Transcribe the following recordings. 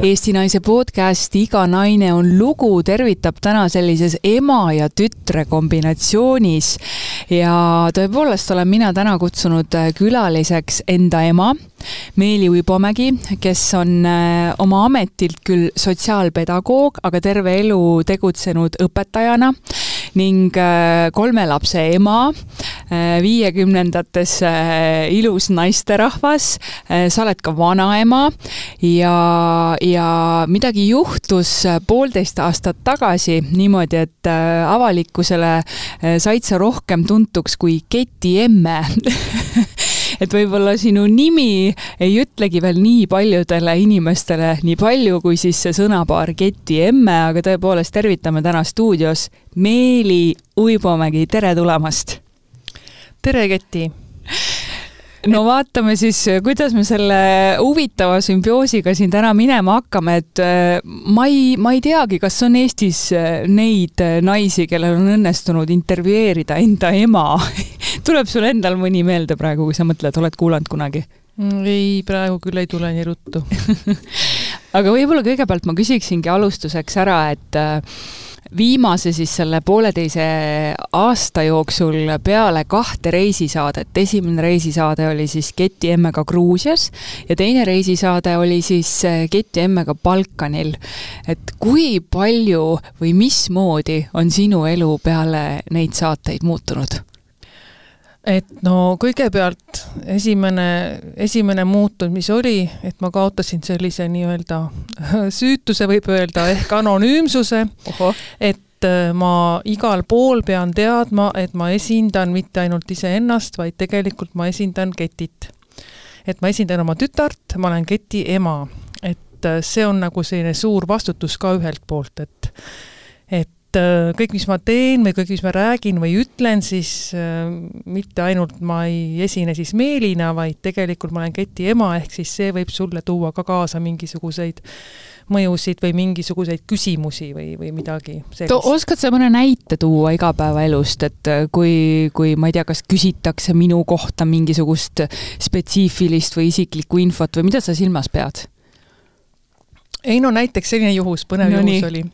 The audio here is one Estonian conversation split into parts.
Eesti Naise podcast Iga naine on lugu tervitab täna sellises ema ja tütre kombinatsioonis. ja tõepoolest olen mina täna kutsunud külaliseks enda ema, Meeli Uibomägi, kes on äh, oma ametilt küll sotsiaalpedagoog, aga terve elu tegutsenud õpetajana ning äh, kolme lapse ema, äh, viiekümnendates ilus naisterahvas, sa oled ka vanaema. Ja, ja midagi juhtus poolteist aastat tagasi niimoodi, et avalikkusele said sa rohkem tuntuks kui ketiemme et võib-olla sinu nimi ei ütlegi veel nii paljudele inimestele nii palju, kui siis see sõnapaar Keti emme, aga tõepoolest tervitame täna stuudios Meeli Uibomägi, tere tulemast! Tere, Keti! no vaatame siis, kuidas me selle huvitava sümbioosiga siin täna minema hakkame, et äh, ma ei, ma ei teagi, kas on Eestis äh, neid äh, naisi, kellel on õnnestunud intervjueerida enda ema tuleb sul endal mõni meelde praegu, kui sa mõtled, oled kuulanud kunagi? Mm, ei, praegu küll ei tule nii ruttu aga võib-olla kõigepealt ma küsiksingi alustuseks ära, et viimase siis selle pooleteise aasta jooksul peale kahte reisisaadet, esimene reisisaade oli siis Keti emmega Gruusias ja teine reisisaade oli siis eh, Keti emmega Balkanil. et kui palju või mismoodi on sinu elu peale neid saateid muutunud? Et no kõigepealt esimene, esimene muutus, mis oli, et ma kaotasin sellise nii-öelda süütuse, võib öelda, ehk anonüümsuse, et äh, ma igal pool pean teadma, et ma esindan mitte ainult iseennast, vaid tegelikult ma esindan ketit. et ma esindan oma tütart, ma olen keti ema, et äh, see on nagu selline suur vastutus ka ühelt poolt, et et äh, kõik, mis ma teen või kõik, mis ma räägin või ütlen, siis äh, mitte ainult ma ei esine siis Meelina, vaid tegelikult ma olen keti ema, ehk siis see võib sulle tuua ka kaasa mingisuguseid mõjusid või mingisuguseid küsimusi või, või midagi sellist. oskad sa mõne näite tuua igapäevaelust, et äh, kui, kui ma ei tea, kas küsitakse minu kohta mingisugust spetsiifilist või isiklikku infot või mida sa silmas pead? ei no näiteks selline juhus, põnev no, juhus nii. oli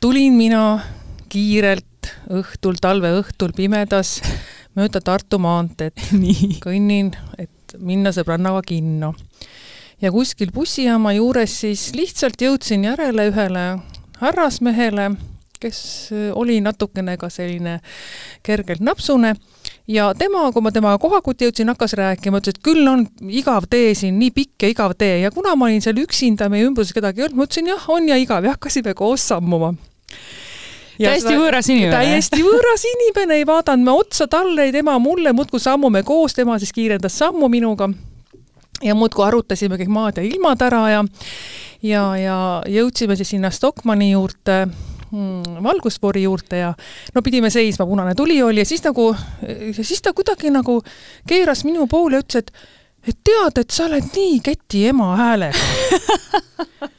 tulin mina kiirelt õhtul, talveõhtul pimedas mööda Tartu maanteed. kõnnin, et minna sõbrannaga kinno. ja kuskil bussijaama juures siis lihtsalt jõudsin järele ühele härrasmehele, kes oli natukene ka selline kergelt napsune. Ja tema, kui ma temaga kohakuti jõudsin, hakkas rääkima, ütles, et küll on igav tee siin, nii pikk ja igav tee. Ja kuna ma olin seal üksinda, meie ümbruses kedagi ei olnud, ma ütlesin jah, on ja igav. Ja hakkasime koos sammuma täiesti võõras inimene. täiesti võõras inimene, ei vaadanud me otsa talle, ei tema mulle, muudkui sammume koos, tema siis kiirendas sammu minuga. ja muudkui arutasime kõik maad ja ilmad ära ja ja, ja jõudsime siis sinna Stockmanni juurde hmm, valgusfoori juurde ja no pidime seisma, punane tuli oli ja siis nagu, siis ta kuidagi nagu keeras minu poole ja ütles, et et tead, et sa oled nii keti ema häälega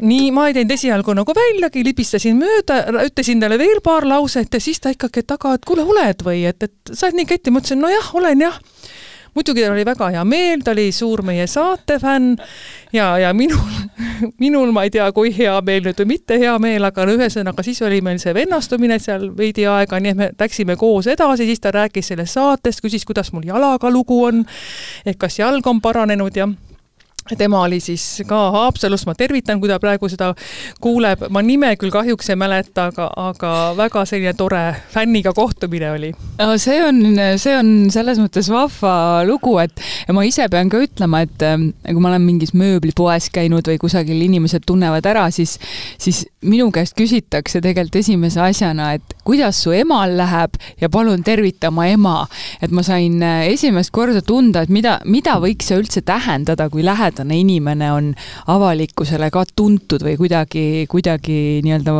nii, ma ei teinud esialgu nagu väljagi, libistasin mööda, ütlesin talle veel paar lauset ja siis ta ikkagi taga, et kuule, oled või, et, et sa oled nii keti, ma ütlesin, nojah, olen jah. Muidugi tal oli väga hea meel, ta oli suur meie saate fänn ja, ja minul, minul ma ei tea, kui hea meel nüüd või mitte hea meel, aga no ühesõnaga siis oli meil see vennastumine seal veidi aega, nii et me läksime koos edasi, siis ta rääkis sellest saatest, küsis, kuidas mul jalaga lugu on, et kas jalg on paranenud ja tema oli siis ka Haapsalust, ma tervitan, kui ta praegu seda kuuleb, ma nime küll kahjuks ei mäleta, aga, aga väga selline tore fänniga kohtumine oli. see on, see on selles mõttes vahva lugu, et ma ise pean ka ütlema, et ähm, kui ma olen mingis mööblipoes käinud või kusagil inimesed tunnevad ära, siis, siis minu käest küsitakse tegelikult esimese asjana, et kuidas su emal läheb ja palun tervita oma ema. et ma sain äh, esimest korda tunda, et mida, mida võiks see üldse tähendada, kui lähedane inimene on avalikkusele ka tuntud või kuidagi, kuidagi nii-öelda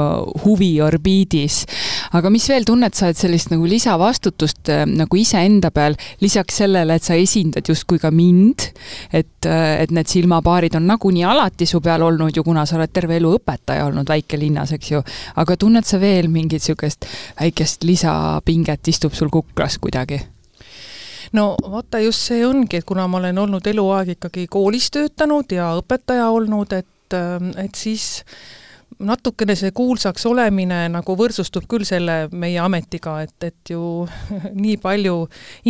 huviorbiidis. aga mis veel, tunned sa, et sellist nagu lisavastutust äh, nagu iseenda peal, lisaks sellele, et sa esindad justkui ka mind, et, äh, et need silmapaarid on nagunii alati su peal olnud ju, kuna sa oled terve elu õpetaja olnud väikelinnas, eks ju, aga tunned sa veel mingit niisugust väikest lisapinget istub sul kuklas kuidagi? No vaata, just see ongi, et kuna ma olen olnud eluaeg ikkagi koolis töötanud ja õpetaja olnud, et, et siis natukene see kuulsaks olemine nagu võrdsustub küll selle meie ametiga, et, et ju nii palju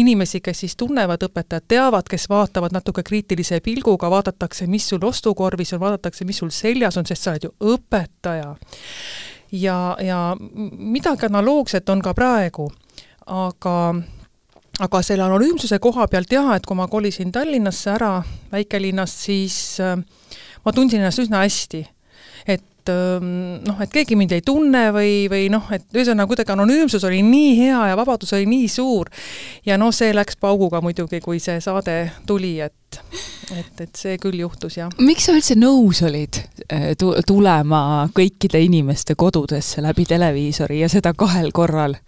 inimesi, kes siis tunnevad õpetajat, teavad, kes vaatavad natuke kriitilise pilguga, vaadatakse, mis sul ostukorvis on, vaadatakse, mis sul seljas on, sest sa oled ju õpetaja. ja, ja midagi analoogset on ka praegu, aga aga selle anonüümsuse koha pealt jah, et kui ma kolisin Tallinnasse ära väikelinnast, siis äh, ma tundsin ennast üsna hästi et ähm, noh, et keegi mind ei tunne või, või noh, et ühesõnaga kuidagi anonüümsus oli nii hea ja vabadus oli nii suur. ja noh, see läks pauguga muidugi, kui see saade tuli, et, et, et see küll juhtus, jah. miks sa üldse nõus olid äh, tulema kõikide inimeste kodudesse läbi televiisori ja seda kahel korral?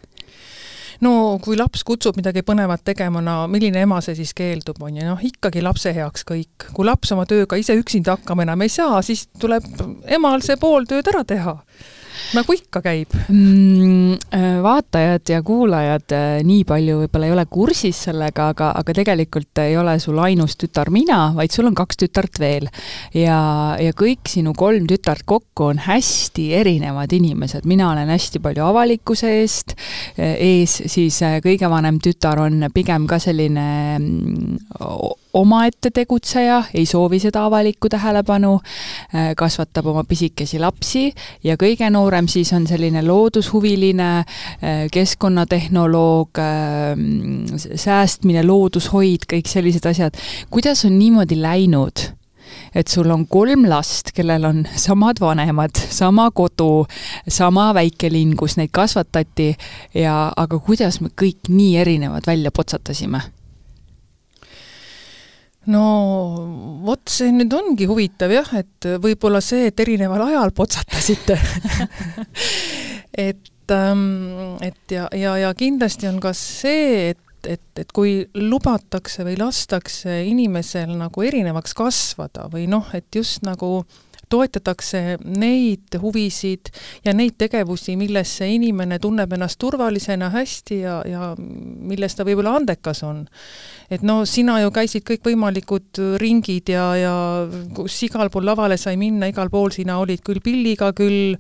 No kui laps kutsub midagi põnevat tegema, no milline ema see siis keeldub, on ju, noh ikkagi lapse heaks kõik. kui laps oma tööga ise üksinda hakkama enam ei saa, siis tuleb emal see pool tööd ära teha nagu ikka käib mm,? Äh, vaatajad ja kuulajad äh, nii palju võib-olla ei ole kursis sellega, aga, aga tegelikult ei ole sul ainus tütar mina, vaid sul on kaks tütart veel. ja, ja kõik sinu kolm tütart kokku on hästi erinevad inimesed, mina olen hästi palju avalikkuse eest äh, ees, siis kõige vanem tütar on pigem ka selline mm, omaette tegutseja, ei soovi seda avalikku tähelepanu, äh, kasvatab oma pisikesi lapsi ja kõige noorem siis on selline loodushuviline, äh, keskkonnatehnoloog, äh, säästmine, loodushoid, kõik sellised asjad. kuidas on niimoodi läinud? et sul on kolm last, kellel on samad vanemad, sama kodu, sama väikelinn, kus neid kasvatati ja aga kuidas me kõik nii erinevad välja potsatasime no vot, see nüüd ongi huvitav jah, et võib-olla see, et erineval ajal potsatasite. Et, ähm, et ja, ja, ja kindlasti on ka see, et, et, et kui lubatakse või lastakse inimesel nagu erinevaks kasvada või noh, et just nagu toetatakse neid huvisid ja neid tegevusi, milles see inimene tunneb ennast turvalisena hästi ja, ja milles ta võib-olla andekas on. Et no sina ju käisid kõikvõimalikud ringid ja, ja kus igal pool lavale sai minna, igal pool sina olid küll pilliga, küll,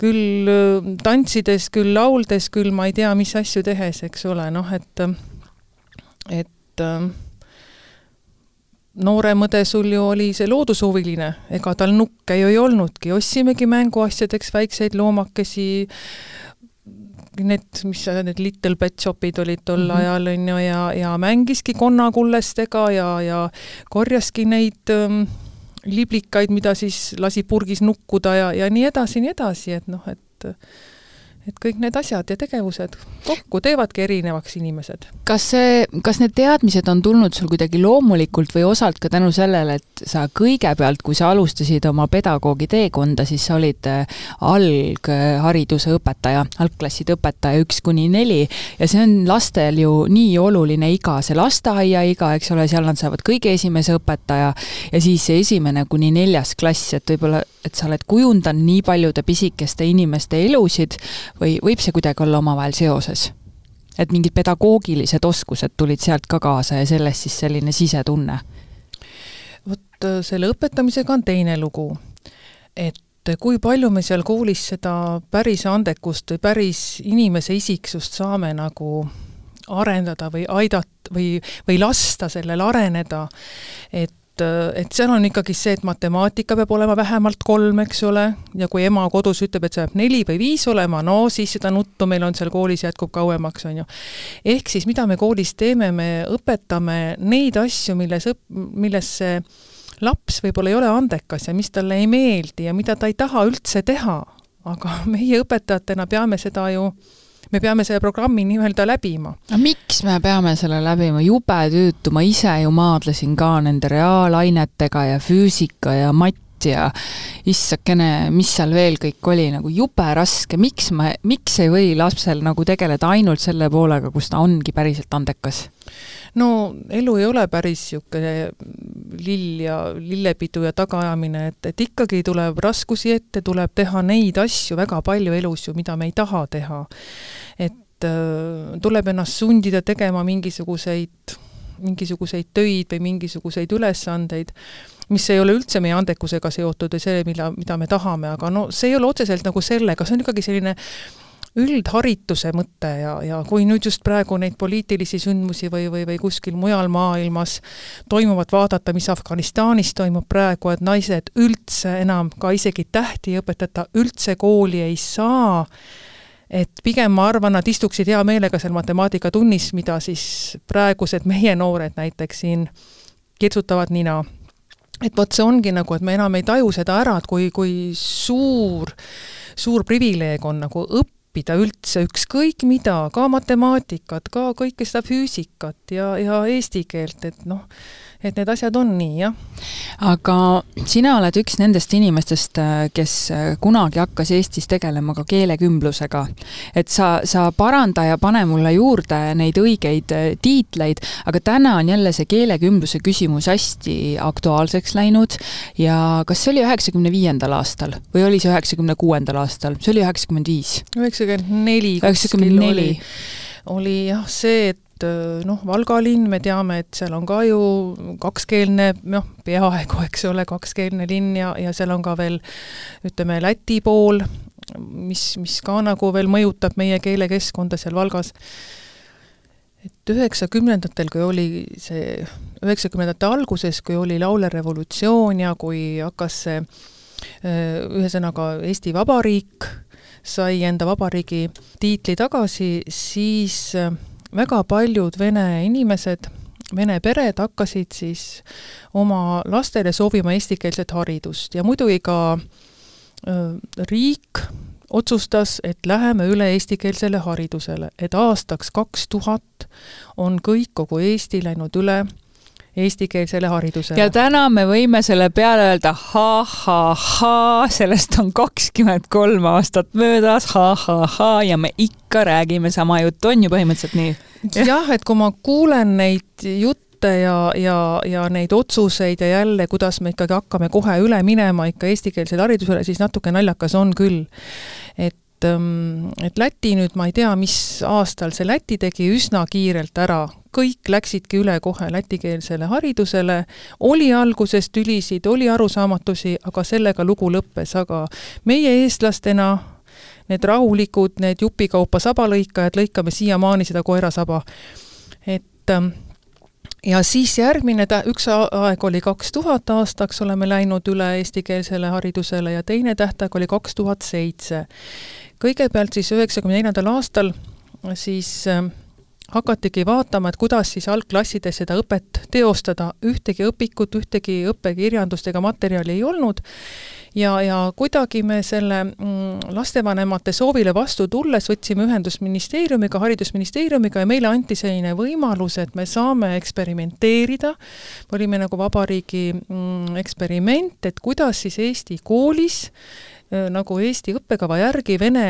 küll äh, tantsides, küll lauldes, küll ma ei tea, mis asju tehes, eks ole, noh et, et äh, noorem õde sul ju oli see loodushuviline, ega tal nukke ju ei olnudki, ostsimegi mänguasjadeks väikseid loomakesi, need, mis need Little Pet Shopid olid tol mm -hmm. ajal, on ju, ja, ja mängiski konnakullestega ja, ja korjaski neid ähm, liblikaid, mida siis lasi purgis nukkuda ja, ja nii edasi, nii edasi, et noh, et et kõik need asjad ja tegevused kokku teevadki erinevaks inimesed. kas see, kas need teadmised on tulnud sul kuidagi loomulikult või osalt ka tänu sellele, et sa kõigepealt, kui sa alustasid oma pedagoogi teekonda, siis sa olid äh, alghariduse õpetaja, algklasside õpetaja üks kuni neli ja see on lastel ju nii oluline iga, see lasteaiaiga, eks ole, seal nad saavad kõige esimese õpetaja ja siis see esimene kuni neljas klass, et võib-olla, et sa oled kujundanud nii paljude pisikeste inimeste elusid või võib see kuidagi olla omavahel seoses? et mingid pedagoogilised oskused tulid sealt ka kaasa ja sellest siis selline sisetunne? vot äh, selle õpetamisega on teine lugu. et kui palju me seal koolis seda päris andekust või päris inimese isiksust saame nagu arendada või aidata või, või lasta sellel areneda, et et, et seal on ikkagi see, et matemaatika peab olema vähemalt kolm, eks ole, ja kui ema kodus ütleb, et see peab neli või viis olema, no siis seda nuttu meil on seal koolis jätkub kauemaks, on ju. ehk siis mida me koolis teeme, me õpetame neid asju, milles õp-, milles see laps võib-olla ei ole andekas ja mis talle ei meeldi ja mida ta ei taha üldse teha, aga meie õpetajatena peame seda ju me peame selle programmi nii-öelda läbima. aga miks me peame selle läbima, jube tüütu, ma ise ju maadlesin ka nende reaalainetega ja füüsika ja matt ja issakene, mis seal veel kõik oli, nagu jube raske, miks ma, miks ei või lapsel nagu tegeleda ainult selle poolega, kus ta ongi päriselt andekas? no elu ei ole päris niisugune lill ja lillepidu ja tagaajamine, et, et ikkagi tuleb raskusi ette, tuleb teha neid asju väga palju elus ju, mida me ei taha teha. et äh, tuleb ennast sundida tegema mingisuguseid, mingisuguseid töid või mingisuguseid ülesandeid, mis ei ole üldse meie andekusega seotud või see, mille, mida me tahame, aga no see ei ole otseselt nagu sellega, see on ikkagi selline üldharituse mõte ja, ja kui nüüd just praegu neid poliitilisi sündmusi või, või, või kuskil mujal maailmas toimuvat vaadata, mis Afganistanis toimub praegu, et naised üldse enam ka isegi tähti ei õpetata, üldse kooli ei saa, et pigem ma arvan, nad istuksid hea meelega seal matemaatikatunnis, mida siis praegused meie noored näiteks siin kirtsutavad nina. et vot see ongi nagu, et me enam ei taju seda ära, et kui, kui suur, suur privileeg on nagu õppida üldse ükskõik mida, ka matemaatikat, ka kõike seda füüsikat ja, ja eesti keelt, et noh, et need asjad on nii, jah. aga sina oled üks nendest inimestest, äh, kes äh, kunagi hakkas Eestis tegelema ka keelekümblusega. et sa, sa paranda ja pane mulle juurde neid õigeid äh, tiitleid, aga täna on jälle see keelekümbluse küsimus hästi aktuaalseks läinud ja kas see oli üheksakümne viiendal aastal või oli see üheksakümne kuuendal aastal, see oli üheksakümmend viis? üheksakümmend neli. üheksakümmend neli oli jah see, et et noh, Valga linn, me teame, et seal on ka ju kakskeelne, noh, peaaegu, eks ole, kakskeelne linn ja, ja seal on ka veel ütleme, Läti pool, mis, mis ka nagu veel mõjutab meie keelekeskkonda seal Valgas. Et üheksakümnendatel, kui oli see, üheksakümnendate alguses, kui oli laulev revolutsioon ja kui hakkas see ühesõnaga Eesti Vabariik sai enda vabariigi tiitli tagasi, siis väga paljud vene inimesed, vene pered hakkasid siis oma lastele soovima eestikeelset haridust ja muidugi ka riik otsustas, et läheme üle eestikeelsele haridusele, et aastaks kaks tuhat on kõik, kogu Eesti läinud üle eestikeelsele haridusele. ja täna me võime selle peale öelda ha-ha-ha, sellest on kakskümmend kolm aastat möödas ha,, ha-ha-ha ja me ikka räägime sama juttu, on ju põhimõtteliselt nii? jah, et kui ma kuulen neid jutte ja, ja, ja neid otsuseid ja jälle, kuidas me ikkagi hakkame kohe üle minema ikka eestikeelsele haridusele, siis natuke naljakas on küll. et ähm, et Läti nüüd, ma ei tea, mis aastal see Läti tegi üsna kiirelt ära kõik läksidki üle kohe lätikeelsele haridusele, oli alguses tülisid, oli arusaamatusi, aga sellega lugu lõppes, aga meie eestlastena need rahulikud, need jupikaupa sabalõikajad, lõikame siiamaani seda koerasaba. et ähm, ja siis järgmine tä-, üks aeg oli kaks tuhat aastaks, oleme läinud üle eestikeelsele haridusele ja teine tähtaeg oli kaks tuhat seitse. kõigepealt siis üheksakümne neljandal aastal siis äh, hakatigi vaatama, et kuidas siis algklassides seda õpet teostada, ühtegi õpikut, ühtegi õppekirjandust ega materjali ei olnud. Ja, ja kuidagi me selle mm, lastevanemate soovile vastu tulles võtsime ühendust ministeeriumiga, haridusministeeriumiga ja meile anti selline võimalus, et me saame eksperimenteerida, me olime nagu vabariigi mm, eksperiment, et kuidas siis Eesti koolis nagu Eesti õppekava järgi vene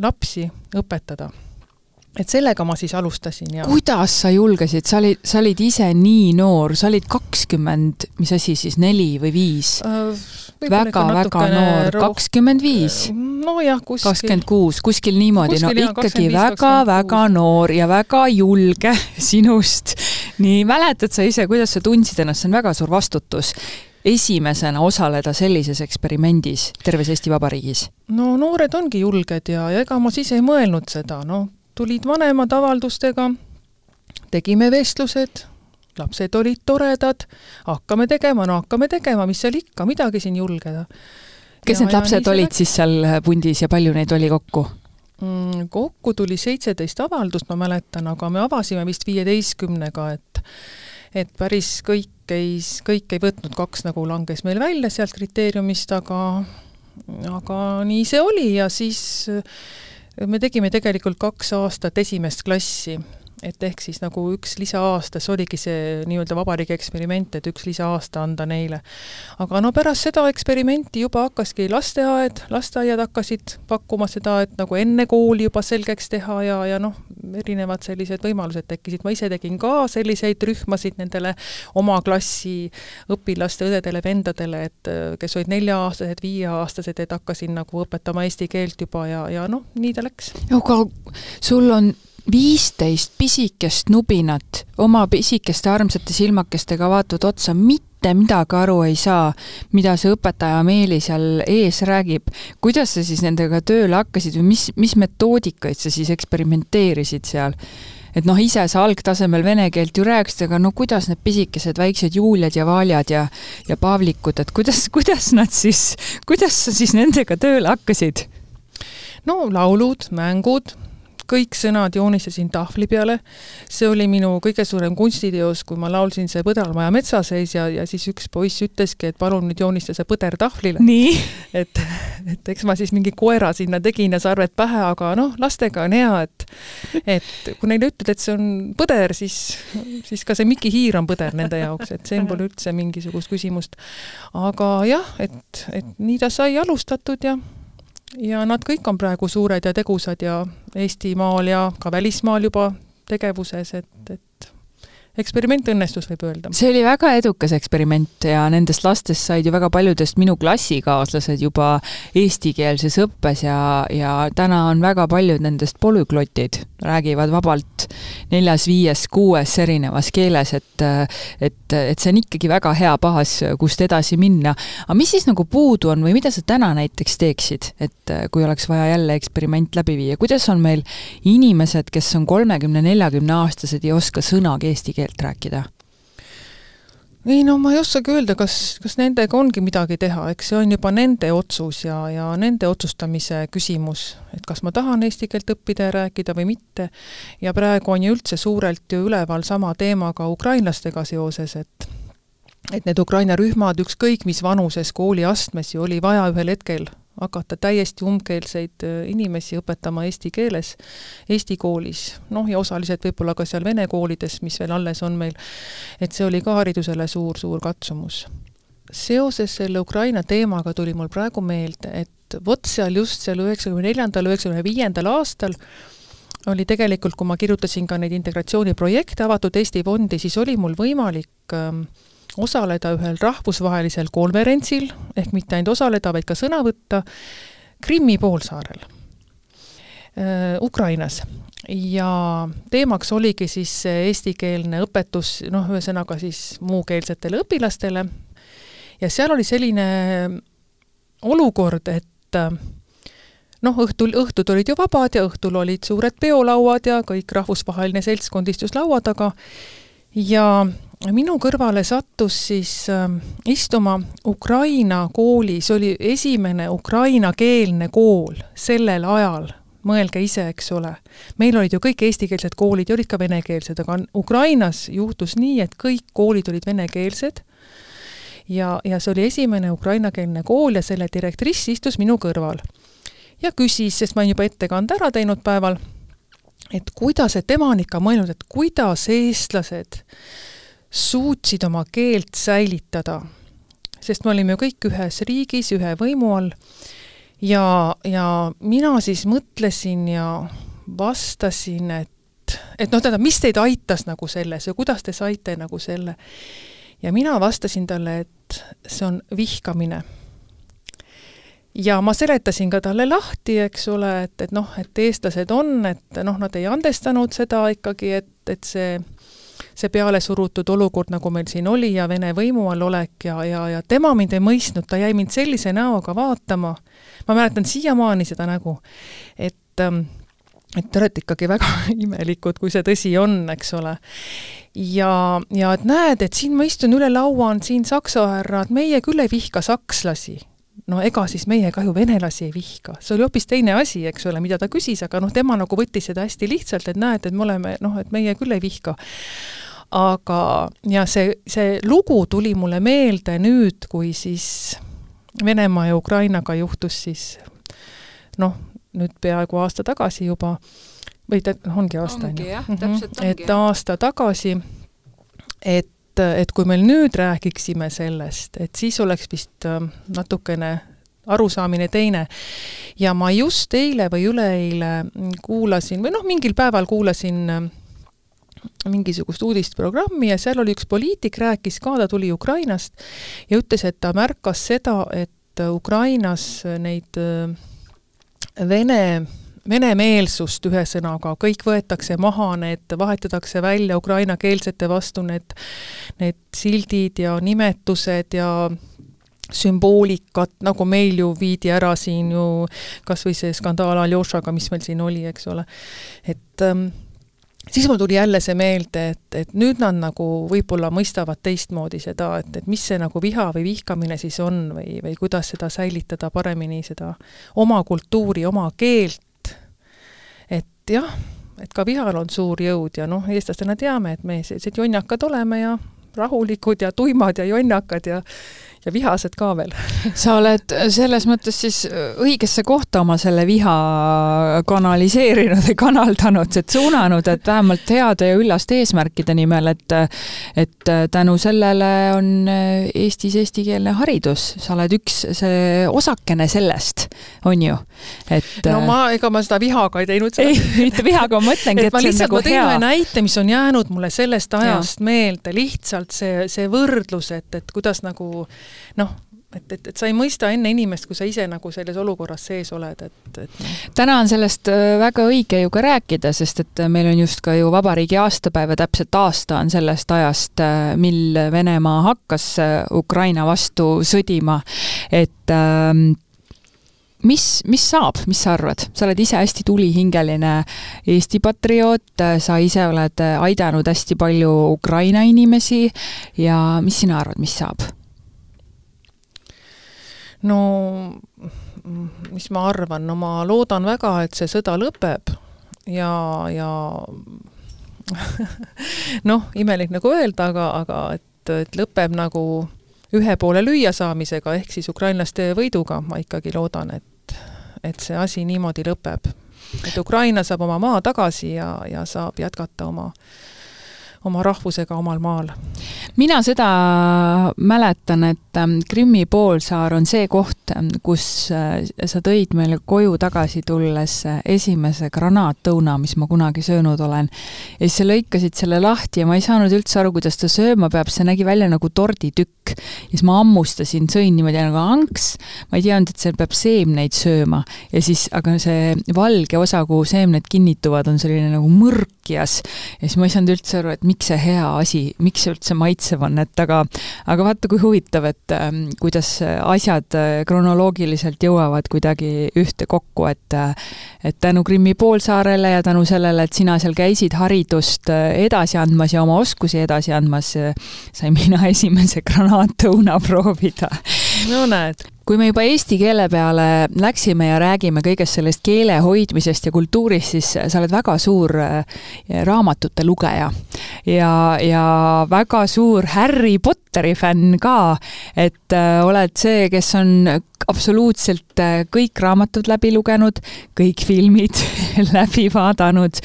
lapsi õpetada et sellega ma siis alustasin ja kuidas sa julgesid, sa olid, sa olid ise nii noor, sa olid kakskümmend, mis asi siis, neli või viis? Uh,? väga-väga noor, kakskümmend viis? Äh, nojah, kuskil kakskümmend kuus, kuskil niimoodi, no ikkagi väga-väga noor ja väga julge sinust. nii, mäletad sa ise, kuidas sa tundsid ennast, see on väga suur vastutus. Esimesena osaleda sellises eksperimendis terves Eesti Vabariigis? no noored ongi julged ja, ja ega ma siis ei mõelnud seda, noh, tulid vanemad avaldustega, tegime vestlused, lapsed olid toredad, hakkame tegema, no hakkame tegema, mis seal ikka, midagi siin julgeda. kes ja, need lapsed olid siis seal pundis ja palju neid oli kokku? Mm, kokku tuli seitseteist avaldust, ma mäletan, aga me avasime vist viieteistkümnega, et et päris kõik ei, kõik ei võtnud, kaks nagu langes meil välja sealt kriteeriumist, aga aga nii see oli ja siis me tegime tegelikult kaks aastat esimest klassi et ehk siis nagu üks lisaaasta, see oligi see nii-öelda vabariigi eksperiment, et üks lisaaasta anda neile. aga no pärast seda eksperimenti juba hakkaski lasteaed, lasteaiad hakkasid pakkuma seda, et nagu enne kooli juba selgeks teha ja, ja noh, erinevad sellised võimalused tekkisid, ma ise tegin ka selliseid rühmasid nendele oma klassi õpilaste, õdedele-vendadele, et kes olid nelja-aastased, viieaastased, et hakkasin nagu õpetama eesti keelt juba ja, ja noh, nii ta läks. aga sul on viisteist pisikest nubinat oma pisikeste armsate silmakestega vaatavad otsa, mitte midagi aru ei saa, mida see õpetaja Meeli seal ees räägib. kuidas sa siis nendega tööle hakkasid või mis, mis metoodikaid sa siis eksperimenteerisid seal? et noh, ise sa algtasemel vene keelt ju rääkisid, aga no kuidas need pisikesed väiksed Juuliad ja Valjad ja, ja Pavlikud, et kuidas, kuidas nad siis, kuidas sa siis nendega tööle hakkasid? no laulud, mängud kõik sõnad joonistasin tahvli peale. see oli minu kõige suurem kunstiteos, kui ma laulsin see Põdralmaja metsaseis ja, ja siis üks poiss ütleski, et palun nüüd joonista see põder tahvlile. et, et eks ma siis mingi koera sinna tegin ja sarved pähe, aga noh, lastega on hea, et et kui neile ütled, et see on põder, siis, siis ka see Miki Hiir on põder nende jaoks, et siin pole üldse mingisugust küsimust. aga jah, et, et nii ta sai alustatud ja ja nad kõik on praegu suured ja tegusad ja Eestimaal ja ka välismaal juba tegevuses, et, et eksperiment õnnestus, võib öelda. see oli väga edukas eksperiment ja nendest lastest said ju väga paljudest minu klassikaaslased juba eestikeelses õppes ja, ja täna on väga paljud nendest polüglotid, räägivad vabalt neljas, viies, kuues erinevas keeles, et et, et see on ikkagi väga hea baas, kust edasi minna. aga mis siis nagu puudu on või mida sa täna näiteks teeksid, et kui oleks vaja jälle eksperiment läbi viia, kuidas on meil inimesed, kes on kolmekümne, neljakümne aastased, ei oska sõnagi eesti keelt keelt rääkida? ei no ma ei oskagi öelda, kas, kas nendega ongi midagi teha, eks see on juba nende otsus ja, ja nende otsustamise küsimus, et kas ma tahan eesti keelt õppida ja rääkida või mitte. ja praegu on ju üldse suurelt ju üleval sama teema ka ukrainlastega seoses, et et need Ukraina rühmad, ükskõik mis vanuses kooliastmes ju oli vaja ühel hetkel hakata täiesti umbkeelseid äh, inimesi õpetama eesti keeles Eesti koolis, noh ja osaliselt võib-olla ka seal vene koolides, mis veel alles on meil, et see oli ka haridusele suur-suur katsumus. seoses selle Ukraina teemaga tuli mul praegu meelde, et vot seal just seal üheksakümne neljandal, üheksakümne viiendal aastal oli tegelikult, kui ma kirjutasin ka neid integratsiooniprojekte Avatud Eesti Fondi, siis oli mul võimalik äh, osaleda ühel rahvusvahelisel konverentsil, ehk mitte ainult osaleda, vaid ka sõna võtta, Krimmi poolsaarel äh,, Ukrainas. ja teemaks oligi siis eestikeelne õpetus, noh, ühesõnaga siis muukeelsetele õpilastele, ja seal oli selline olukord, et äh, noh, õhtul, õhtud olid ju vabad ja õhtul olid suured peolauad ja kõik rahvusvaheline seltskond istus laua taga ja minu kõrvale sattus siis äh, istuma Ukraina kooli, see oli esimene ukrainakeelne kool sellel ajal, mõelge ise, eks ole. meil olid ju kõik eestikeelsed koolid ja olid ka venekeelsed, aga Ukrainas juhtus nii, et kõik koolid olid venekeelsed ja, ja see oli esimene ukrainakeelne kool ja selle direktriss istus minu kõrval. ja küsis, sest ma olin juba ettekande ära teinud päeval, et kuidas, et tema on ikka mõelnud, et kuidas eestlased suutsid oma keelt säilitada, sest me olime ju kõik ühes riigis, ühe võimu all, ja, ja mina siis mõtlesin ja vastasin, et, et noh, tähendab, mis teid aitas nagu selles ja kuidas te saite nagu selle. ja mina vastasin talle, et see on vihkamine. ja ma seletasin ka talle lahti, eks ole, et, et noh, et eestlased on, et noh, nad ei andestanud seda ikkagi, et, et see see pealesurutud olukord, nagu meil siin oli ja Vene võimu all olek ja, ja, ja tema mind ei mõistnud, ta jäi mind sellise näoga vaatama, ma mäletan siiamaani seda nägu, et ähm, et te olete ikkagi väga imelikud, kui see tõsi on, eks ole. ja, ja et näed, et siin ma istun üle laua, on siin saksa härrad, meie küll ei vihka sakslasi. No ega siis meie ka ju venelasi ei vihka, see oli hoopis teine asi, eks ole, mida ta küsis, aga noh, tema nagu võttis seda hästi lihtsalt, et näed, et me oleme noh, et meie küll ei vihka aga ja see, see lugu tuli mulle meelde nüüd, kui siis Venemaa ja Ukrainaga juhtus siis noh, nüüd peaaegu aasta tagasi juba, või ta, ongi aasta, ongi ju. ongi. et aasta tagasi, et, et kui me nüüd räägiksime sellest, et siis oleks vist äh, natukene arusaamine teine. ja ma just eile või üleeile kuulasin või noh, mingil päeval kuulasin äh, mingisugust uudisprogrammi ja seal oli üks poliitik, rääkis ka, ta tuli Ukrainast ja ütles, et ta märkas seda, et Ukrainas neid äh, Vene venemeelsust ühesõnaga, kõik võetakse maha, need vahetatakse välja ukrainakeelsete vastu, need, need sildid ja nimetused ja sümboolikat, nagu meil ju viidi ära siin ju kas või see skandaal Aljošaga, mis meil siin oli, eks ole. et ähm, siis mul tuli jälle see meelde, et, et nüüd nad nagu võib-olla mõistavad teistmoodi seda, et, et mis see nagu viha või vihkamine siis on või, või kuidas seda säilitada paremini, seda oma kultuuri, oma keelt, et jah, et ka vihal on suur jõud ja noh, eestlastena teame, et me sellised jonjakad oleme ja rahulikud ja tuimad ja jonnakad ja ja vihased ka veel. sa oled selles mõttes siis õigesse kohta oma selle viha kanaliseerinud või kanaldanud, et suunanud, et vähemalt heade ja üllaste eesmärkide nimel, et et tänu sellele on Eestis eestikeelne haridus, sa oled üks see osakene sellest, on ju, et no ma, ega ma seda vihaga ei teinud. ei, mitte vihaga, ma mõtlengi, et, et ma lihtsalt, nagu ma tõin ühe näite, mis on jäänud mulle sellest ajast ja. meelde, lihtsalt see, see võrdlus, et, et kuidas nagu noh, et, et, et sa ei mõista enne inimest, kui sa ise nagu selles olukorras sees oled, et, et noh. täna on sellest äh, väga õige ju ka rääkida, sest et äh, meil on just ka ju vabariigi aastapäev ja täpselt aasta on sellest ajast, äh, mil Venemaa hakkas Ukraina vastu sõdima, et ähm, mis, mis saab, mis sa arvad, sa oled ise hästi tulihingeline Eesti patrioot, sa ise oled aidanud hästi palju Ukraina inimesi ja mis sina arvad, mis saab? No mis ma arvan, no ma loodan väga, et see sõda lõpeb ja, ja noh, imelik nagu öelda, aga, aga et, et lõpeb nagu ühe poole lüüasaamisega, ehk siis ukrainlaste võiduga, ma ikkagi loodan, et, et see asi niimoodi lõpeb. et Ukraina saab oma maa tagasi ja, ja saab jätkata oma oma rahvusega omal maal. mina seda mäletan, et ähm, Krimmi poolsaar on see koht, ähm, kus äh, sa tõid meile koju tagasi tulles äh, esimese granaatõuna, mis ma kunagi söönud olen. ja siis sa lõikasid selle lahti ja ma ei saanud üldse aru, kuidas ta sööma peab, see nägi välja nagu torditükk. ja siis ma hammustasin, sõin niimoodi nagu anks, ma ei teadnud, et seal peab seemneid sööma ja siis, aga see valge osa, kuhu seemned kinnituvad, on selline nagu mõrkjas ja siis ma ei saanud üldse aru, et miks see hea asi, miks see üldse maitsev on, et aga, aga vaata, kui huvitav, et äh, kuidas asjad äh, kronoloogiliselt jõuavad kuidagi ühte kokku, et äh, et tänu Krimmi poolsaarele ja tänu sellele, et sina seal käisid haridust äh, edasi andmas ja oma oskusi edasi andmas, sain mina esimese granaatõuna proovida. No näed. Kui me juba eesti keele peale läksime ja räägime kõigest sellest keele hoidmisest ja kultuurist, siis sa oled väga suur äh, raamatute lugeja. Ja, ja väga suur Harry Potteri fänn ka, et äh, oled see, kes on absoluutselt äh, kõik raamatud läbi lugenud, kõik filmid läbi vaadanud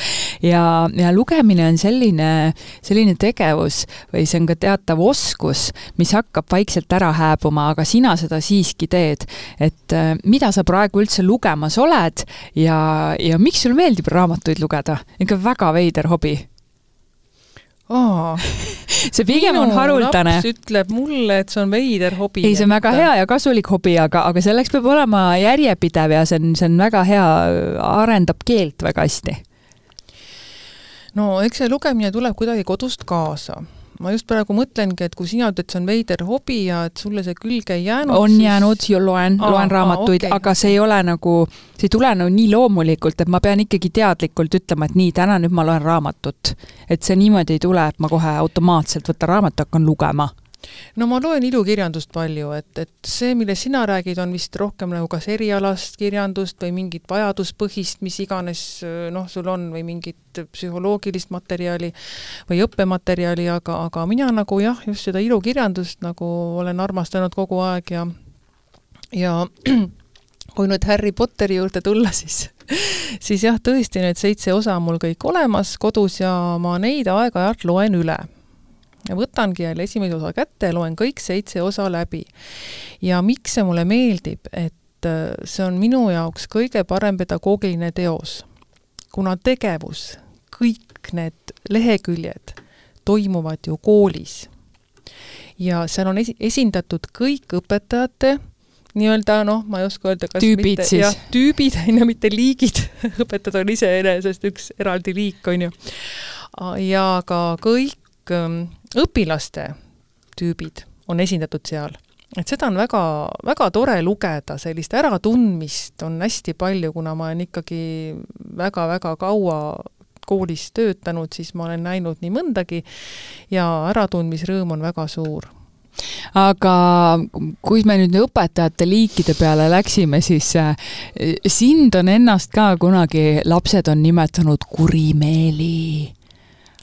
ja, ja lugemine on selline, selline tegevus või see on ka teatav oskus, mis hakkab vaikselt ära hääbuma, aga sina seda siiski teed. et äh, mida sa praegu üldse lugemas oled ja, ja miks sul meeldib raamatuid lugeda? ikka väga veider hobi aa see pigem on haruldane. ütleb mulle, et see on veider hobi. ei, see on väga hea ja kasulik hobi, aga, aga selleks peab olema järjepidev ja see on, see on väga hea, arendab keelt väga hästi. No eks see lugemine tuleb kuidagi kodust kaasa ma just praegu mõtlengi, et kui sina ütled, see on veider hobi ja et sulle see külge ei jäänud. on siis... jäänud loen, loen raamatuid, okay. aga see ei ole nagu, see ei tule nagu nii loomulikult, et ma pean ikkagi teadlikult ütlema, et nii, täna nüüd ma loen raamatut. et see niimoodi ei tule, et ma kohe automaatselt võtan raamatu, hakkan lugema no ma loen ilukirjandust palju, et, et see, millest sina räägid, on vist rohkem nagu kas erialast kirjandust või mingit vajaduspõhist, mis iganes noh, sul on, või mingit psühholoogilist materjali või õppematerjali, aga, aga mina nagu jah, just seda ilukirjandust nagu olen armastanud kogu aeg ja ja kui nüüd Harry Potteri juurde tulla, siis, siis jah, tõesti need seitse osa on mul kõik olemas kodus ja ma neid aeg-ajalt loen üle. Ja võtangi jälle esimese osa kätte ja loen kõik seitse osa läbi. ja miks see mulle meeldib, et äh, see on minu jaoks kõige parem pedagoogiline teos, kuna tegevus, kõik need leheküljed toimuvad ju koolis. ja seal on esi-, esindatud kõik õpetajate nii-öelda noh, ma ei oska öelda, kas tüübid mitte, siis? tüübid on ju, mitte liigid õpetajad on iseenesest üks eraldi liik, on ju. ja ka kõik ähm, õpilaste tüübid on esindatud seal. et seda on väga, väga tore lugeda, sellist äratundmist on hästi palju, kuna ma olen ikkagi väga-väga kaua koolis töötanud, siis ma olen näinud nii mõndagi ja äratundmisrõõm on väga suur aga kui me nüüd õpetajate liikide peale läksime, siis äh, sind on ennast ka kunagi lapsed on nimetanud kurimeeli.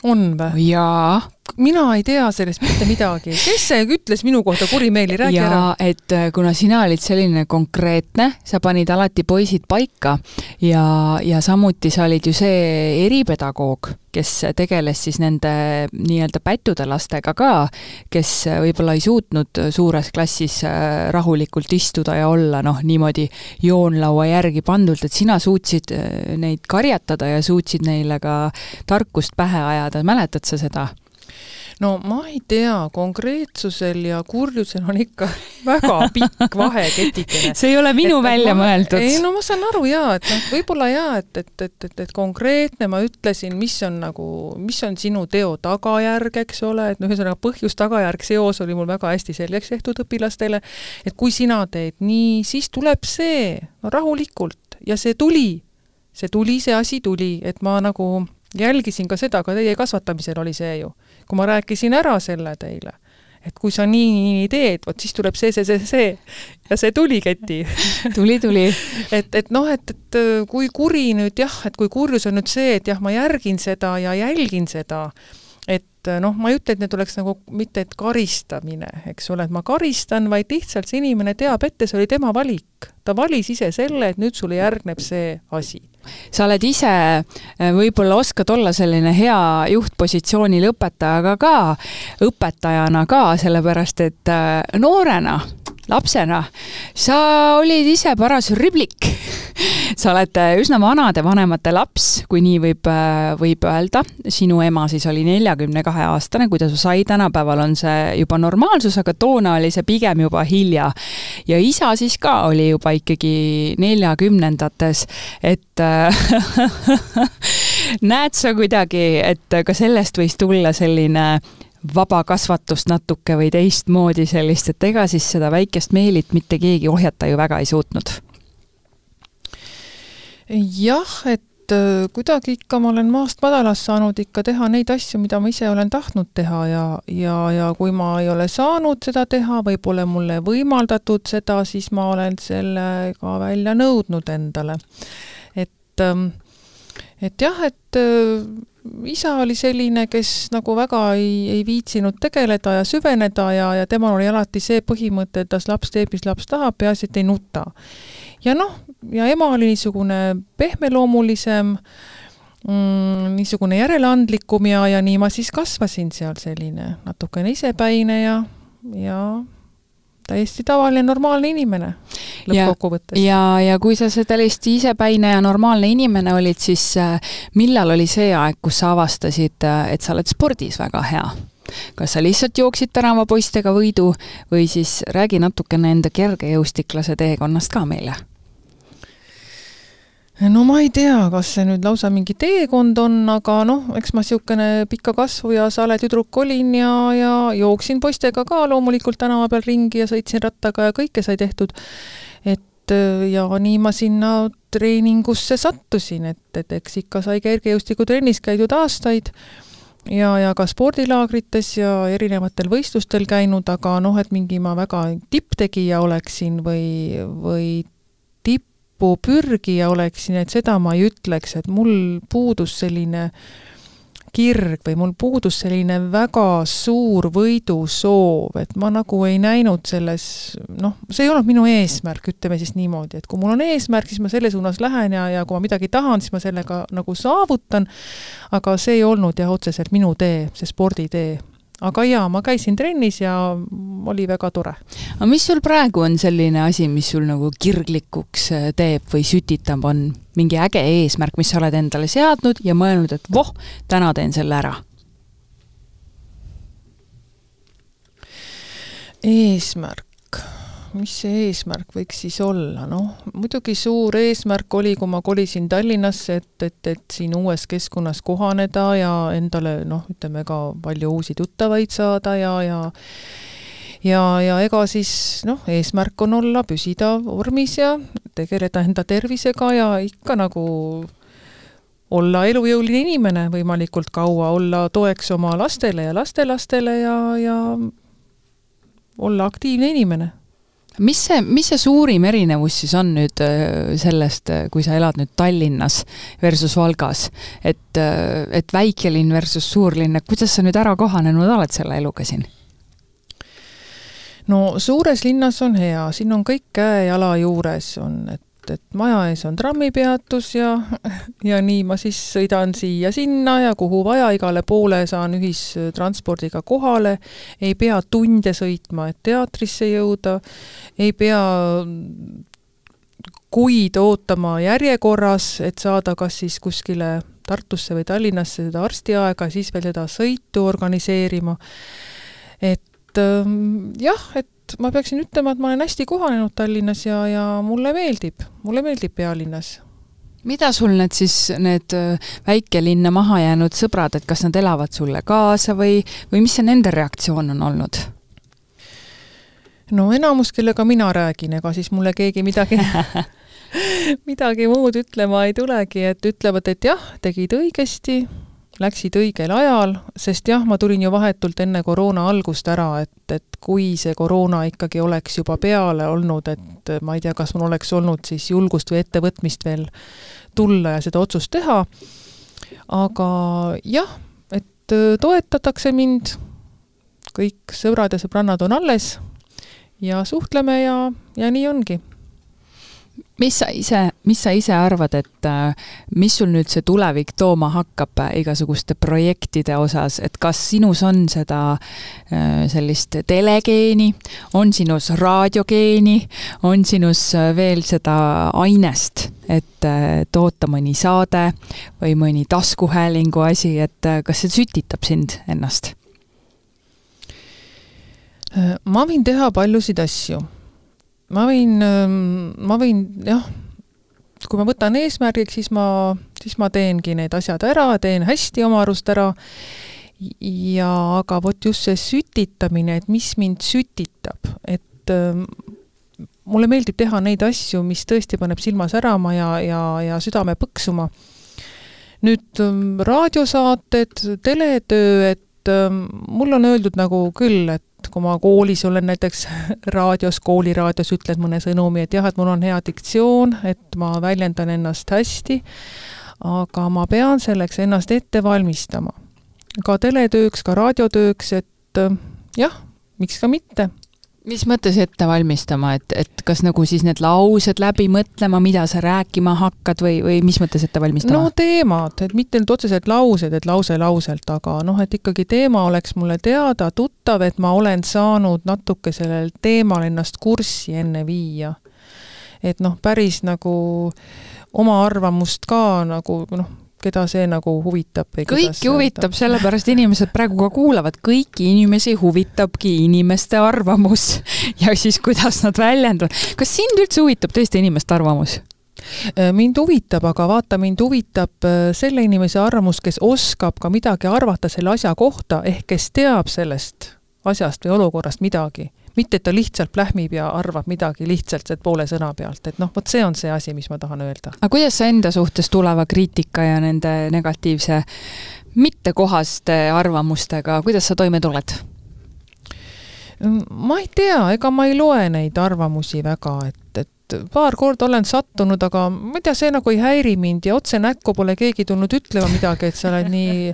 on või? jaa mina ei tea sellest mitte midagi. kes see ütles minu kohta kurimeeli, räägi ja, ära. et äh, kuna sina olid selline konkreetne, sa panid alati poisid paika ja, ja samuti sa olid ju see eripedagoog, kes tegeles siis nende nii-öelda pättude lastega ka, kes võib-olla ei suutnud suures klassis äh, rahulikult istuda ja olla noh, niimoodi joonlaua järgi pandult, et sina suutsid äh, neid karjatada ja suutsid neile ka tarkust pähe ajada, mäletad sa seda? No ma ei tea, konkreetsusel ja kurjusel on ikka väga pikk vahe ketikene. see ei ole minu et, välja ma, mõeldud. ei no ma saan aru jaa, et noh, võib-olla jaa, et, et, et, et, et konkreetne ma ütlesin, mis on nagu, mis on sinu teo tagajärg, eks ole, et noh, ühesõnaga põhjus-tagajärg seos oli mul väga hästi selgeks tehtud õpilastele, et kui sina teed nii, siis tuleb see, no rahulikult ja see tuli, see tuli, see asi tuli, et ma nagu jälgisin ka seda, ka teie kasvatamisel oli see ju kui ma rääkisin ära selle teile, et kui sa nii, nii, nii teed, vot siis tuleb see, see, see, see ja see tuli, Keti tuli, tuli. et, et noh, et, et kui kuri nüüd jah, et kui kurjus on nüüd see, et jah, ma järgin seda ja jälgin seda, et noh, ma ei ütle, et need oleks nagu mitte et karistamine, eks ole, et ma karistan, vaid lihtsalt see inimene teab ette, see oli tema valik. ta valis ise selle, et nüüd sulle järgneb see asi sa oled ise, äh, võib-olla oskad olla selline hea juhtpositsioonil õpetajaga ka, õpetajana ka, sellepärast et äh, noorena, lapsena, sa olid ise paras riblik sa oled äh, üsna vanadevanemate laps, kui nii võib, võib öelda. sinu ema siis oli neljakümne kahe aastane, kui ta su sai, tänapäeval on see juba normaalsus, aga toona oli see pigem juba hilja. ja isa siis ka oli juba ikkagi neljakümnendates, et näed sa kuidagi, et ka sellest võis tulla selline vaba kasvatust natuke või teistmoodi sellist, et ega siis seda väikest Meelit mitte keegi ohjata ju väga ei suutnud? jah, et äh, kuidagi ikka ma olen maast madalast saanud ikka teha neid asju, mida ma ise olen tahtnud teha ja, ja, ja kui ma ei ole saanud seda teha või pole mulle võimaldatud seda, siis ma olen selle ka välja nõudnud endale. et ähm, et jah, et äh, isa oli selline, kes nagu väga ei, ei viitsinud tegeleda ja süveneda ja, ja temal oli alati see põhimõte, et las laps teeb, mis laps tahab, peaasi, et ei nuta. ja noh, ja ema oli niisugune pehmeloomulisem mm,, niisugune järeleandlikum ja, ja nii ma siis kasvasin seal selline natukene isepäine ja, ja täiesti tavaline normaalne inimene lõppkokkuvõttes. ja, ja, ja kui sa sellist isepäine ja normaalne inimene olid, siis äh, millal oli see aeg, kus sa avastasid, äh, et sa oled spordis väga hea? kas sa lihtsalt jooksid tänavapoistega võidu või siis räägi natukene enda kergejõustiklase teekonnast ka meile no ma ei tea, kas see nüüd lausa mingi teekond on, aga noh, eks ma niisugune pika kasvu ja sale tüdruk olin ja, ja jooksin poistega ka loomulikult tänava peal ringi ja sõitsin rattaga ja kõike sai tehtud. et ja nii ma sinna treeningusse sattusin, et, et eks ikka sai kergejõustikutrennis käidud aastaid ja, ja ka spordilaagrites ja erinevatel võistlustel käinud, aga noh, et mingi ma väga tipptegija oleksin või, või tipupürgija oleksin, et seda ma ei ütleks, et mul puudus selline kirg või mul puudus selline väga suur võidusoov, et ma nagu ei näinud selles, noh, see ei olnud minu eesmärk, ütleme siis niimoodi, et kui mul on eesmärk, siis ma selle suunas lähen ja, ja kui ma midagi tahan, siis ma sellega nagu saavutan, aga see ei olnud jah, otseselt minu tee, see sporditee aga jaa, ma käisin trennis ja oli väga tore. aga mis sul praegu on selline asi, mis sul nagu kirglikuks äh, teeb või sütitab, on mingi äge eesmärk, mis sa oled endale seadnud ja mõelnud, et voh, täna teen selle ära? eesmärk mis see eesmärk võiks siis olla, noh, muidugi suur eesmärk oli, kui ma kolisin Tallinnasse, et, et, et siin uues keskkonnas kohaneda ja endale noh, ütleme ka palju uusi tuttavaid saada ja, ja ja, ja ega siis noh, eesmärk on olla, püsida vormis ja tegeleda enda tervisega ja ikka nagu olla elujõuline inimene võimalikult kaua, olla toeks oma lastele ja lastelastele ja, ja olla aktiivne inimene mis see, mis see suurim erinevus siis on nüüd äh, sellest, äh, kui sa elad nüüd Tallinnas versus Valgas, et, äh, et väikelinn versus suurlinn, et kuidas sa nüüd ära kohanenud oled selle eluga siin? no suures linnas on hea, siin on kõik käe-jala juures, on, et et, et maja ees on trammipeatus ja, ja nii ma siis sõidan siia-sinna ja kuhu vaja, igale poole saan ühistranspordiga kohale, ei pea tunde sõitma, et teatrisse jõuda, ei pea kuid ootama järjekorras, et saada kas siis kuskile Tartusse või Tallinnasse seda arstiaega, siis veel seda sõitu organiseerima. et ähm, jah, et et ma peaksin ütlema, et ma olen hästi kohanenud Tallinnas ja, ja mulle meeldib, mulle meeldib pealinnas mida sul need siis, need äh, väikelinna maha jäänud sõbrad, et kas nad elavad sulle kaasa või, või mis see nende reaktsioon on olnud? no enamus, kellega mina räägin, ega siis mulle keegi midagi midagi muud ütlema ei tulegi, et ütlevad, et jah, tegid õigesti, läksid õigel ajal, sest jah, ma tulin ju vahetult enne koroona algust ära, et, et kui see koroona ikkagi oleks juba peale olnud, et ma ei tea, kas mul oleks olnud siis julgust või ettevõtmist veel tulla ja seda otsust teha, aga jah, et toetatakse mind, kõik sõbrad ja sõbrannad on alles. Ja suhtleme ja, ja nii ongi mis sa ise, mis sa ise arvad, et äh, mis sul nüüd see tulevik tooma hakkab äh, igasuguste projektide osas, et kas sinus on seda äh, sellist telegeeni, on sinus raadiogeeni, on sinus veel seda ainest, et toota mõni saade või mõni taskuhäälingu asi, et kas see sütitab sind ennast? ma võin teha paljusid asju ma võin, ähm, ma võin jah, kui ma võtan eesmärgiks, siis ma, siis ma teengi need asjad ära, teen hästi oma arust ära ja aga vot just see sütitamine, et mis mind sütitab, et ähm, mulle meeldib teha neid asju, mis tõesti paneb silma särama ja, ja, ja südame põksuma. nüüd ähm, raadiosaated, teletöö, et ähm, mulle on öeldud nagu küll, et kui ma koolis olen näiteks raadios, kooliraadios ütled mõne sõnumi, et jah, et mul on hea diktsioon, et ma väljendan ennast hästi, aga ma pean selleks ennast ette valmistama. ka teletööks, ka raadiotööks, et jah, miks ka mitte mis mõttes ette valmistama, et, et kas nagu siis need laused läbi mõtlema, mida sa rääkima hakkad või, või mis mõttes ette valmistama? no teemad, et mitte nüüd otseselt laused, et lause lauselt, aga noh, et ikkagi teema oleks mulle teada, tuttav, et ma olen saanud natuke sellel teemal ennast kurssi enne viia. et noh, päris nagu oma arvamust ka nagu noh, keda see nagu huvitab või kõiki huvitab, sellepärast inimesed praegu ka kuulavad, kõiki inimesi huvitabki inimeste arvamus ja siis, kuidas nad väljenduvad. kas sind üldse huvitab tõesti inimeste arvamus? Äh, mind huvitab, aga vaata, mind huvitab äh, selle inimese arvamus, kes oskab ka midagi arvata selle asja kohta, ehk kes teab sellest asjast või olukorrast midagi mitte, et ta lihtsalt plähmib ja arvab midagi lihtsalt sealt poole sõna pealt, et noh, vot see on see asi, mis ma tahan öelda. aga kuidas sa enda suhtes tuleva kriitika ja nende negatiivse mittekohaste arvamustega, kuidas sa toime tuled? ma ei tea, ega ma ei loe neid arvamusi väga, et, et paar korda olen sattunud, aga ma ei tea, see nagu ei häiri mind ja otse näkku pole keegi tulnud ütlema midagi, et sa oled nii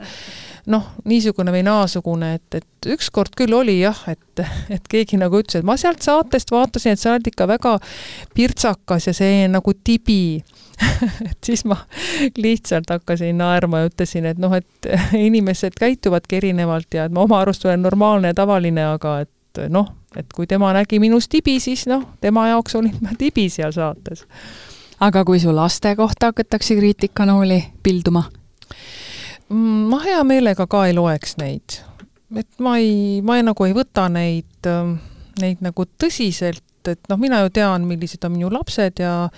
noh, niisugune või naasugune, et, et ükskord küll oli jah, et, et keegi nagu ütles, et ma sealt saatest vaatasin, et sa oled ikka väga pirtsakas ja see nagu tibi et siis ma lihtsalt hakkasin naerma ja ütlesin, et noh, et inimesed käituvadki erinevalt ja et ma oma arust olen normaalne ja tavaline, aga et noh, et kui tema nägi minus tibi, siis noh, tema jaoks olin ma tibi seal saates. aga kui su laste kohta hakatakse kriitikanooli pilduma? Mm, ma hea meelega ka ei loeks neid. et ma ei, ma ei, nagu ei võta neid, ähm, neid nagu tõsiselt, et noh, mina ju tean, millised on minu lapsed ja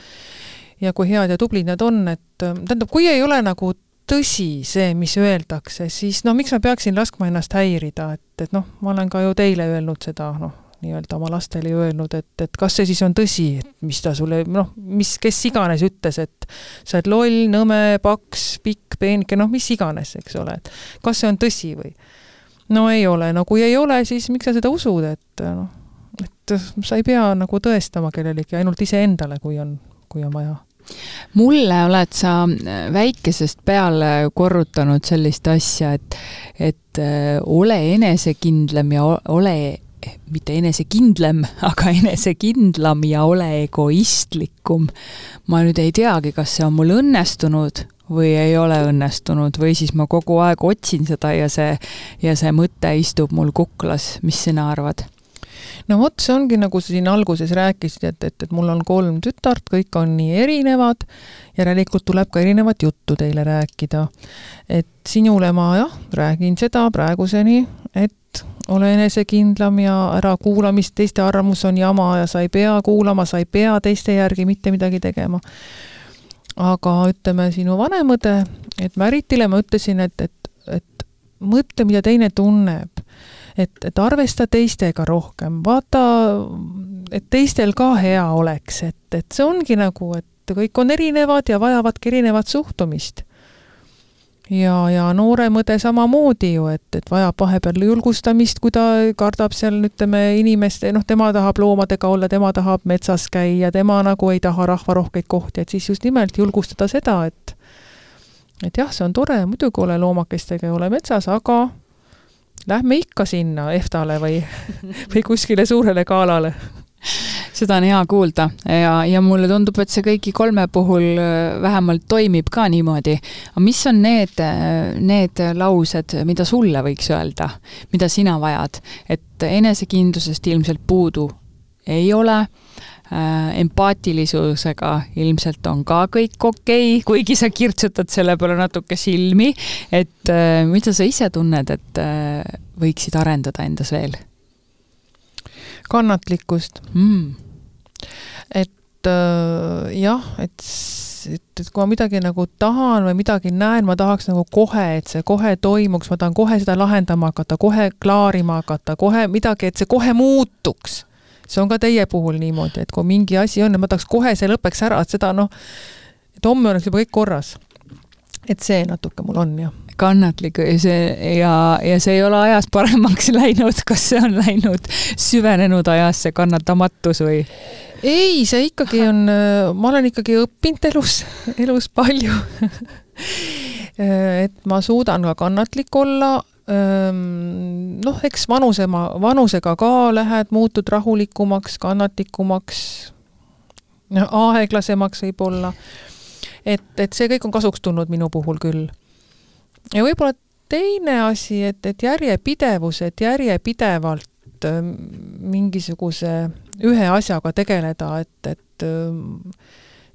ja kui head ja tublid nad on, et ähm, tähendab, kui ei ole nagu tõsi see, mis öeldakse, siis no miks ma peaksin laskma ennast häirida, et, et noh, ma olen ka ju teile öelnud seda, noh, nii-öelda oma lastele ju öelnud, et, et kas see siis on tõsi, et mis ta sulle, noh, mis, kes iganes ütles, et sa oled loll, nõme, paks, pikk, peenike, noh, mis iganes, eks ole, et kas see on tõsi või? no ei ole, no kui ei ole, siis miks sa seda usud, et noh, et sa ei pea nagu tõestama kellelegi, ainult iseendale, kui on, kui on vaja mulle oled sa väikesest peale korrutanud sellist asja, et, et äh, ole enesekindlam ja ole mitte enesekindlam, aga enesekindlam ja ole egoistlikum. ma nüüd ei teagi, kas see on mul õnnestunud või ei ole õnnestunud või siis ma kogu aeg otsin seda ja see, ja see mõte istub mul kuklas, mis sina arvad? no vot, see ongi nagu sa siin alguses rääkisid, et, et, et mul on kolm tütart, kõik on nii erinevad, järelikult tuleb ka erinevat juttu teile rääkida. et sinule ma jah, räägin seda praeguseni, ole enesekindlam ja ära kuula, mis teiste arvamus on jama ja sa ei pea kuulama, sa ei pea teiste järgi mitte midagi tegema. aga ütleme, sinu vanem õde, et Märitile ma ütlesin, et, et, et mõtle, mida teine tunneb. et, et arvesta teistega rohkem, vaata, et teistel ka hea oleks, et, et see ongi nagu, et kõik on erinevad ja vajavadki erinevat suhtumist ja, ja noorem õde samamoodi ju, et, et vajab vahepeal julgustamist, kui ta kardab seal, ütleme, inimeste, noh, tema tahab loomadega olla, tema tahab metsas käia, tema nagu ei taha rahvarohkeid kohti, et siis just nimelt julgustada seda, et et jah, see on tore, muidugi ole loomakestega ja ole metsas, aga lähme ikka sinna EFTA-le või, või kuskile suurele galale seda on hea kuulda. Ja, ja mulle tundub, et see kõigi kolme puhul äh, vähemalt toimib ka niimoodi. aga mis on need, äh, need laused, mida sulle võiks öelda, mida sina vajad, et enesekindlusest ilmselt puudu ei ole äh,, empaatilisusega ilmselt on ka kõik okei okay,, kuigi sa kirtsutad selle peale natuke silmi, et mida sa ise tunned, et võiksid arendada endas veel? kannatlikkust. Mm et äh, jah, et, et, et kui ma midagi nagu tahan või midagi näen, ma tahaks nagu kohe, et see kohe toimuks, ma tahan kohe seda lahendama hakata, kohe klaarima hakata, kohe midagi, et see kohe muutuks. see on ka teie puhul niimoodi, et kui mingi asi on, et ma tahaks kohe see lõpeks ära, et seda noh, et homme oleks juba kõik korras. et see natuke mul on, jah kannatlik see ja, ja see ei ole ajas paremaks läinud, kas see on läinud süvenenud ajas, see kannatamatus või? ei, see ikkagi on, ma olen ikkagi õppinud elus, elus palju et ma suudan ka kannatlik olla, noh, eks vanuse, vanusega ka lähed, muutud rahulikumaks, kannatlikumaks, aeglasemaks võib-olla. et, et see kõik on kasuks tulnud minu puhul küll. Ja võib-olla teine asi, et, et järjepidevus, et järjepidevalt ähm, mingisuguse ühe asjaga tegeleda, et, et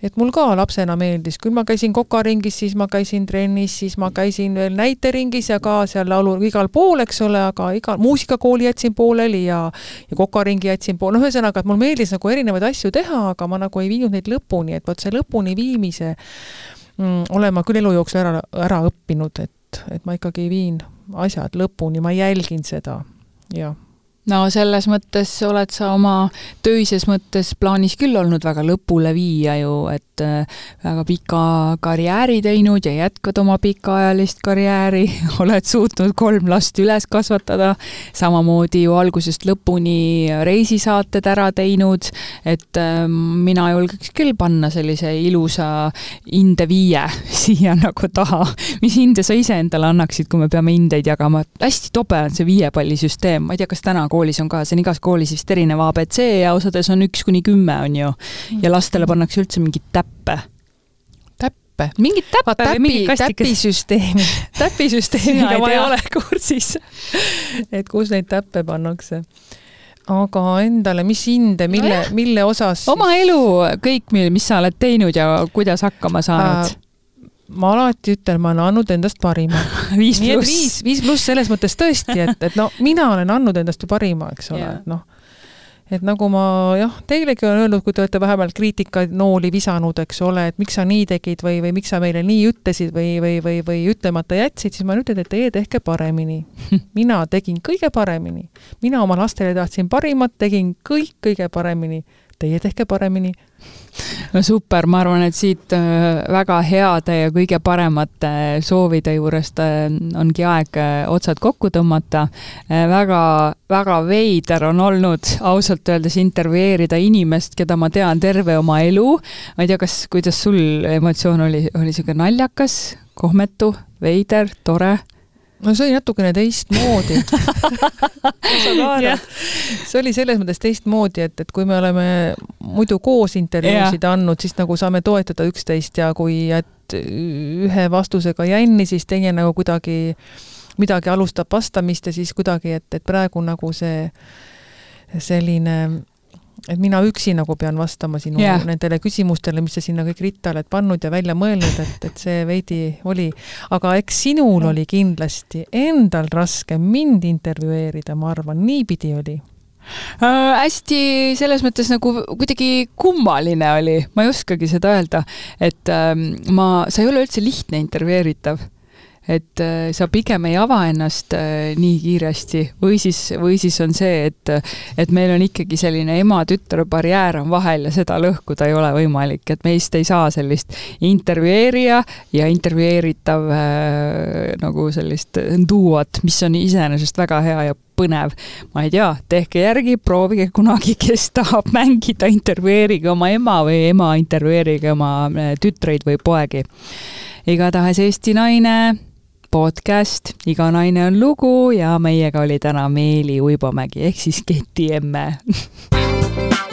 et mul ka lapsena meeldis, küll ma käisin kokaringis, siis ma käisin trennis, siis ma käisin veel näiteringis ja ka seal laulu igal pool, eks ole, aga iga muusikakooli jätsin pooleli ja ja kokaringi jätsin pool, noh, ühesõnaga, et mul meeldis nagu erinevaid asju teha, aga ma nagu ei viinud neid lõpuni, et vot see lõpuni viimise mm, olen ma küll elu jooksul ära, ära õppinud, et, et ma ikkagi viin asjad lõpuni, ma jälgin seda, jah no selles mõttes oled sa oma töises mõttes plaanis küll olnud väga lõpule viia ju, et äh, väga pika karjääri teinud ja jätkad oma pikaajalist karjääri, oled suutnud kolm last üles kasvatada, samamoodi ju algusest lõpuni reisisaated ära teinud, et äh, mina julgeks küll panna sellise ilusa hinde viie siia nagu taha. mis hinde sa iseendale annaksid, kui me peame hindeid jagama? hästi tobe on see viiepallisüsteem, ma ei tea, kas täna koolis on ka, see on igas koolis vist erinev abc ja osades on üks kuni kümme, on ju. ja lastele pannakse üldse mingeid täppe täppe. mingid täppe täpi, või mingid kastikesed. täpisüsteemi, täpisüsteemiga ma ei ole kursis et kus neid täppe pannakse. aga endale, mis hinde, mille, mille osas? oma elu, kõik, mis sa oled teinud ja kuidas hakkama saanud äh,? Ma alati ütlen, ma olen andnud endast parima viis pluss. viis, viis pluss selles mõttes tõesti, et, et no mina olen andnud endast ju parima, eks ole, et noh, et nagu ma jah, teilegi olen öelnud, kui te olete vähemalt kriitikanooli visanud, eks ole, et miks sa nii tegid või, või miks sa meile nii ütlesid või, või, või, või ütlemata jätsid, siis ma ütlen, et teie tehke paremini. mina tegin kõige paremini. mina oma lastele tahtsin parimat, tegin kõik kõige paremini teie tehke paremini. no super, ma arvan, et siit äh, väga heade ja kõige paremate soovide juurest äh, ongi aeg äh, otsad kokku tõmmata. väga, väga veider on olnud ausalt öeldes intervjueerida inimest, keda ma tean terve oma elu. ma ei tea, kas, kuidas sul emotsioon oli, oli niisugune naljakas, kohmetu, veider, tore? No see oli natukene teistmoodi. See oli selles mõttes teistmoodi, et, et kui me oleme muidu koos intervjuusid yeah. andnud, siis nagu saame toetada üksteist ja kui jääd ühe vastusega jänni, siis teine nagu kuidagi midagi alustab vastamist ja siis kuidagi, et, et praegu nagu see selline et mina üksi nagu pean vastama sinu yeah. nendele küsimustele, mis sa sinna kõik ritta oled pannud ja välja mõelnud, et, et see veidi oli, aga eks sinul oli kindlasti endal raske mind intervjueerida, ma arvan, niipidi oli äh,? hästi selles mõttes nagu kuidagi kummaline oli, ma ei oskagi seda öelda, et ähm, ma, sa ei ole üldse lihtne intervjueeritav et äh, sa pigem ei ava ennast äh, nii kiiresti. Või siis, või siis on see, et, et meil on ikkagi selline ema-tütre barjäär on vahel ja seda lõhkuda ei ole võimalik, et meist ei saa sellist intervjueerija ja intervjueeritav äh, nagu sellist duot, mis on iseenesest väga hea ja põnev. ma ei tea, tehke järgi, proovige kunagi, kes tahab mängida, intervjueerige oma ema või ema intervjueerige oma tütreid või poegi. Igatahes Eesti naine podcast Iga naine on lugu ja meiega oli täna Meeli Uibomägi ehk siis Keti emme